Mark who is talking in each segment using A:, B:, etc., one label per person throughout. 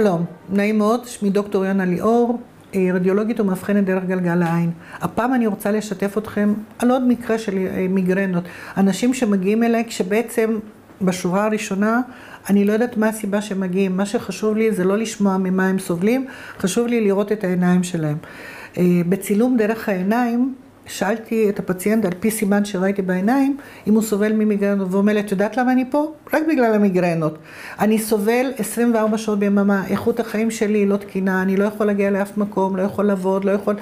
A: שלום, נעים מאוד, שמי דוקטור יונה ליאור, רדיולוגית ומאבחנת דרך גלגל העין. הפעם אני רוצה לשתף אתכם על עוד מקרה של מיגרנות. אנשים שמגיעים אליי כשבעצם בשורה הראשונה אני לא יודעת מה הסיבה שהם מגיעים. מה שחשוב לי זה לא לשמוע ממה הם סובלים, חשוב לי לראות את העיניים שלהם. בצילום דרך העיניים שאלתי את הפציינט על פי סימן שראיתי בעיניים אם הוא סובל ממיגרנות והוא אומר לי, את יודעת למה אני פה? רק בגלל המיגרנות. אני סובל 24 שעות ביממה, איכות החיים שלי היא לא תקינה, אני לא יכול להגיע לאף מקום, לא יכול לעבוד, לא יכול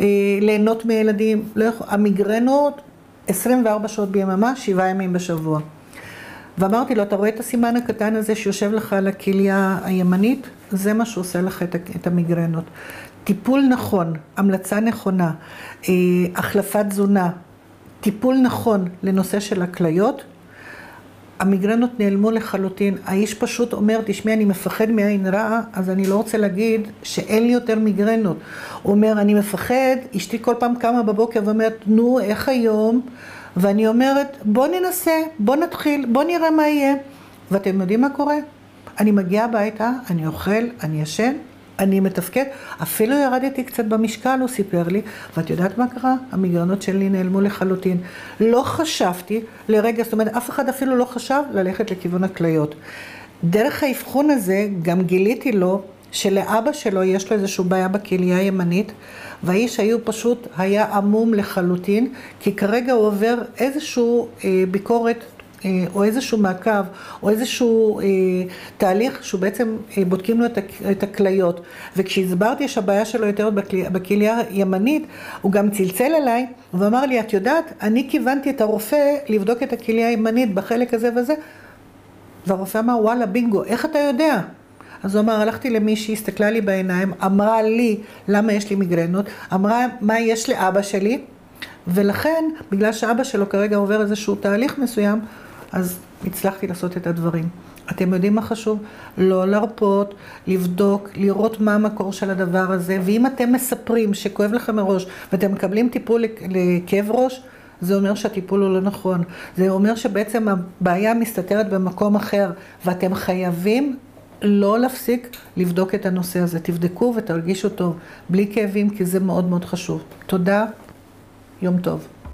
A: אה, ליהנות מילדים, לא יכול, המיגרנות 24 שעות ביממה, שבעה ימים בשבוע. ואמרתי לו, אתה רואה את הסימן הקטן הזה שיושב לך על הכליה הימנית? זה מה שעושה לך את המיגרנות. טיפול נכון, המלצה נכונה, החלפת תזונה, טיפול נכון לנושא של הכליות, המיגרנות נעלמו לחלוטין. האיש פשוט אומר, תשמעי, אני מפחד מעין רע, אז אני לא רוצה להגיד שאין לי יותר מיגרנות. הוא אומר, אני מפחד, אשתי כל פעם קמה בבוקר ואומרת, נו, איך היום? ואני אומרת, בוא ננסה, בוא נתחיל, בוא נראה מה יהיה. ואתם יודעים מה קורה? אני מגיעה הביתה, אני אוכל, אני ישן, אני מתפקד, אפילו ירדתי קצת במשקל, הוא סיפר לי, ואת יודעת מה קרה? המיגרנות שלי נעלמו לחלוטין. לא חשבתי לרגע, זאת אומרת, אף אחד אפילו לא חשב ללכת לכיוון הכליות. דרך האבחון הזה גם גיליתי לו שלאבא שלו יש לו איזושהי בעיה בכליה הימנית, והאיש היו פשוט, היה עמום לחלוטין, כי כרגע הוא עובר איזושהי אה, ביקורת או איזשהו מעקב, או איזשהו אה, תהליך שהוא בעצם אה, בודקים לו את הכליות. וכשהסברתי שהבעיה שלו יותר בכליה הימנית, הוא גם צלצל אליי ואמר לי, את יודעת, אני כיוונתי את הרופא לבדוק את הכליה הימנית בחלק הזה וזה, והרופא אמר, וואלה, בינגו, איך אתה יודע? אז הוא אמר, הלכתי למישהי, הסתכלה לי בעיניים, אמרה לי למה יש לי מיגרנות, אמרה מה יש לאבא שלי, ולכן, בגלל שאבא שלו כרגע עובר איזשהו תהליך מסוים, אז הצלחתי לעשות את הדברים. אתם יודעים מה חשוב? לא להרפות, לבדוק, לראות מה המקור של הדבר הזה, ואם אתם מספרים שכואב לכם מראש ואתם מקבלים טיפול לכאב ראש, זה אומר שהטיפול הוא לא נכון. זה אומר שבעצם הבעיה מסתתרת במקום אחר, ואתם חייבים לא להפסיק לבדוק את הנושא הזה. תבדקו ותרגישו טוב, בלי כאבים, כי זה מאוד מאוד חשוב. תודה, יום טוב.